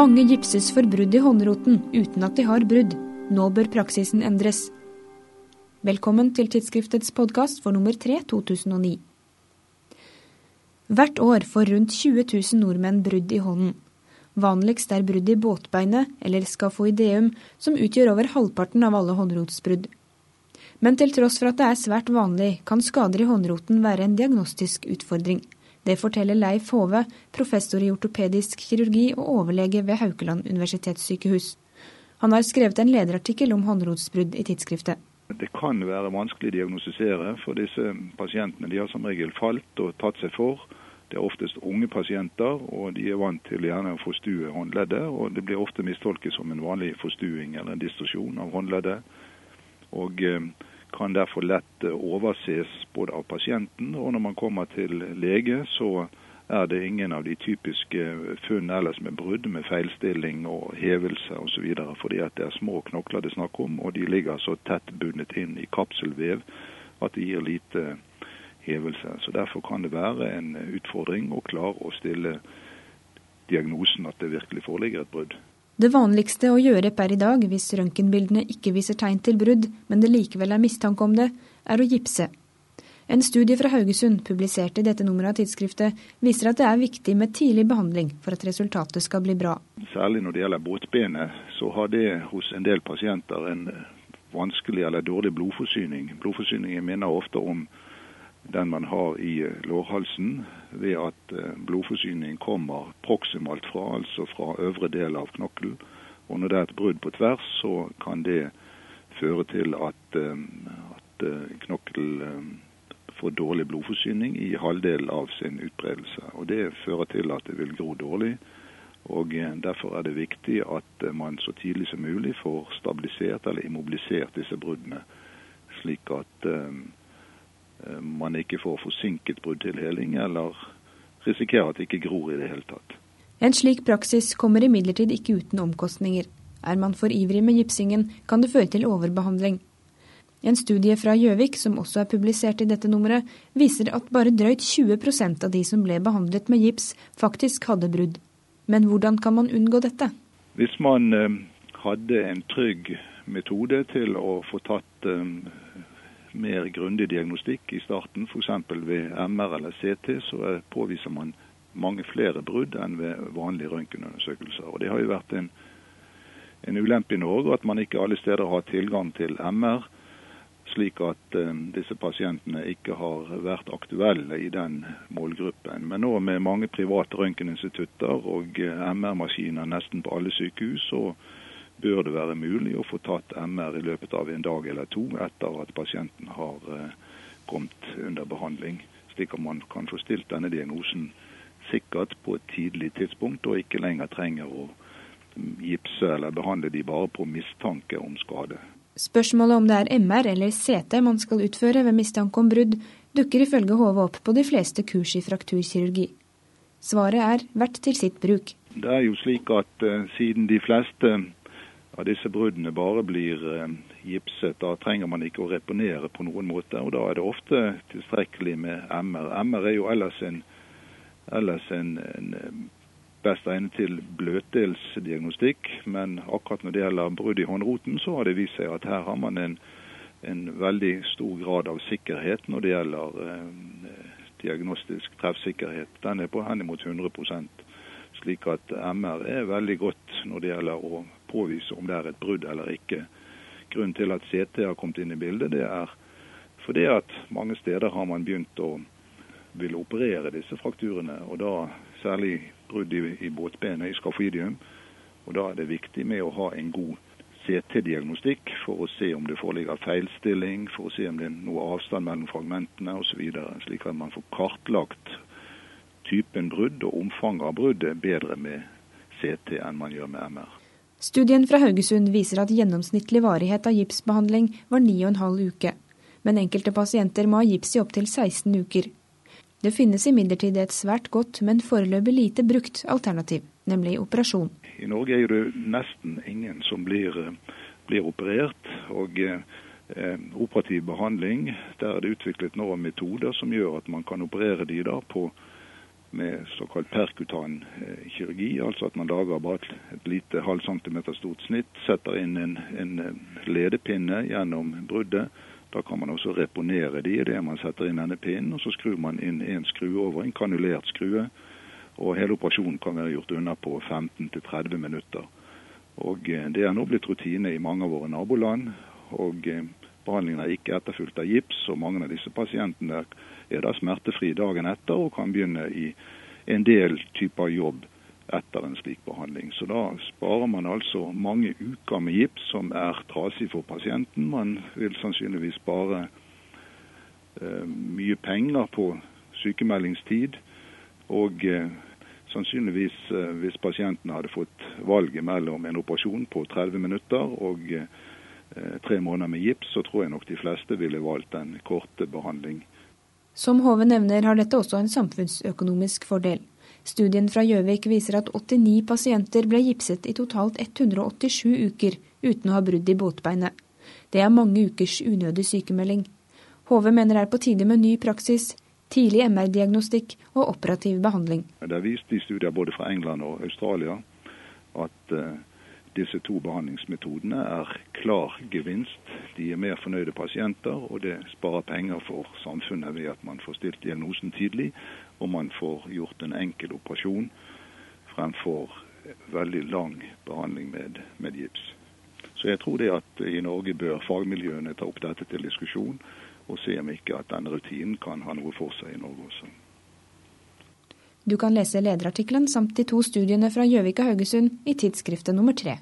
Mange gipses for brudd i håndroten uten at de har brudd. Nå bør praksisen endres. Velkommen til tidsskriftets podkast for nummer 3 2009. Hvert år får rundt 20 000 nordmenn brudd i hånden. Vanligst er brudd i båtbeinet eller skafoideum, som utgjør over halvparten av alle håndrotsbrudd. Men til tross for at det er svært vanlig, kan skader i håndroten være en diagnostisk utfordring. Det forteller Leif Hove, professor i ortopedisk kirurgi og overlege ved Haukeland universitetssykehus. Han har skrevet en lederartikkel om håndrotsbrudd i tidsskriftet. Det kan være vanskelig å diagnostisere for disse pasientene. De har som regel falt og tatt seg for. Det er oftest unge pasienter, og de er vant til gjerne å forstue håndleddet. og Det blir ofte mistolket som en vanlig forstuing eller en distorsjon av håndleddet. Og eh, kan derfor lett eh, overses både av pasienten og når man kommer til lege, så er det ingen av de typiske funn ellers med brudd, med feilstilling og hevelse osv. Fordi at det er små knokler det er snakk om, og de ligger så tett bundet inn i kapselvev at det gir lite hevelse. Så Derfor kan det være en utfordring å klare å stille diagnosen at det virkelig foreligger et brudd. Det vanligste å gjøre per i dag, hvis røntgenbildene ikke viser tegn til brudd, men det likevel er mistanke om det, er å gipse. En studie fra Haugesund, publisert i dette nummeret av tidsskriftet, viser at det er viktig med tidlig behandling for at resultatet skal bli bra. Særlig når det gjelder båtbenet, så har det hos en del pasienter en vanskelig eller dårlig blodforsyning. Blodforsyningen minner ofte om den man har i eh, lårhalsen, ved at eh, blodforsyningen kommer proksimalt fra, altså fra øvre del av knokkel. Og når det er et brudd på tvers, så kan det føre til at, eh, at knokkel får dårlig blodforsyning i halvdelen av sin utbredelse. Og Det fører til at det vil gro dårlig. og Derfor er det viktig at man så tidlig som mulig får stabilisert eller immobilisert disse bruddene, slik at man ikke får forsinket brudd til heling, eller risikerer at det ikke gror i det hele tatt. En slik praksis kommer imidlertid ikke uten omkostninger. Er man for ivrig med gipsingen, kan det føre til overbehandling. En studie fra Gjøvik, som også er publisert i dette nummeret, viser at bare drøyt 20% av de som ble behandlet med gips, faktisk hadde brudd. Men hvordan kan man unngå dette? Hvis man eh, hadde en trygg metode til å få tatt eh, mer grundig diagnostikk i starten, f.eks. ved MR eller CT, så påviser man mange flere brudd enn ved vanlige røntgenundersøkelser. Og Det har jo vært en, en ulempe i Norge at man ikke alle steder har tilgang til MR, slik at uh, disse pasientene ikke har vært aktuelle i den målgruppen. Men nå med mange private røntgeninstitutter og uh, MR-maskiner nesten på alle sykehus, så bør det være mulig å få tatt MR i løpet av en dag eller to etter at pasienten har eh, kommet under behandling, slik at man kan få stilt denne diagnosen sikkert på et tidlig tidspunkt, og ikke lenger trenger å gipse eller behandle de bare på mistanke om skade. Spørsmålet om det er MR eller CT man skal utføre ved mistanke om brudd, dukker ifølge Hove opp på de fleste kurs i frakturkirurgi. Svaret er hvert til sitt bruk. Det er jo slik at uh, siden de fleste av disse bruddene bare blir eh, gipset. Da trenger man ikke å reponere på noen måte, og da er det ofte tilstrekkelig med MR. MR er jo ellers en, ellers en, en eh, best egnet til bløtdelsdiagnostikk, men akkurat når det gjelder brudd i håndroten, så har det vist seg at her har man en, en veldig stor grad av sikkerhet når det gjelder eh, diagnostisk treffsikkerhet. Den er på henimot 100 slik at MR er veldig godt når det gjelder å påvise om det er et brudd eller ikke. Grunnen til at CT har kommet inn i bildet, det er fordi at mange steder har man begynt å ville operere disse frakturene, og da særlig brudd i, i båtbenet, i skafoidium. Og da er det viktig med å ha en god CT-diagnostikk for å se om det foreligger feilstilling, for å se om det er noe avstand mellom fragmentene osv., slik at man får kartlagt typen brudd og omfanget av bruddet bedre med CT enn man gjør med MR. Studien fra Haugesund viser at gjennomsnittlig varighet av gipsbehandling var 9,5 uke, men enkelte pasienter må ha gips i opptil 16 uker. Det finnes imidlertid et svært godt, men foreløpig lite brukt alternativ, nemlig operasjon. I Norge er det nesten ingen som blir, blir operert. og eh, Operativ behandling, der er det utviklet nå metoder som gjør at man kan operere de da på med såkalt perkutan eh, kirurgi, altså at man lager bare et, lite halv centimeter stort snitt, setter inn en, en ledepinne gjennom bruddet. Da kan man også reponere de idet man setter inn denne pinnen, og så skrur man inn en skrue over, en kanulert skrue. Og hele operasjonen kan være gjort unna på 15-30 minutter. Og eh, Det er nå blitt rutine i mange av våre naboland. og eh, Behandlingen er ikke etterfulgt av gips, og mange av disse pasientene er da smertefri dagen etter og kan begynne i en del typer jobb etter en slik behandling. Så da sparer man altså mange uker med gips som er trasig for pasienten. Man vil sannsynligvis spare eh, mye penger på sykemeldingstid. Og eh, sannsynligvis, eh, hvis pasienten hadde fått valget mellom en operasjon på 30 minutter og eh, tre måneder med gips, så tror jeg nok de fleste ville valgt en korte behandling. Som Hove nevner, har dette også en samfunnsøkonomisk fordel. Studien fra Gjøvik viser at 89 pasienter ble gipset i totalt 187 uker uten å ha brudd i båtbeinet. Det er mange ukers unødig sykemelding. Hove mener det er på tide med ny praksis, tidlig MR-diagnostikk og operativ behandling. Det er vist i studier både fra England og Australia at uh, disse to behandlingsmetodene er klar gevinst. De er mer fornøyde pasienter, og det sparer penger for samfunnet ved at man får stilt diagnosen tidlig, og man får gjort en enkel operasjon fremfor veldig lang behandling med, med gips. Så jeg tror det at i Norge bør fagmiljøene ta opp dette til diskusjon, og se om ikke at denne rutinen kan ha noe for seg i Norge også. Du kan lese lederartikkelen samt de to studiene fra Gjøvik og Haugesund i tidsskriftet nummer tre.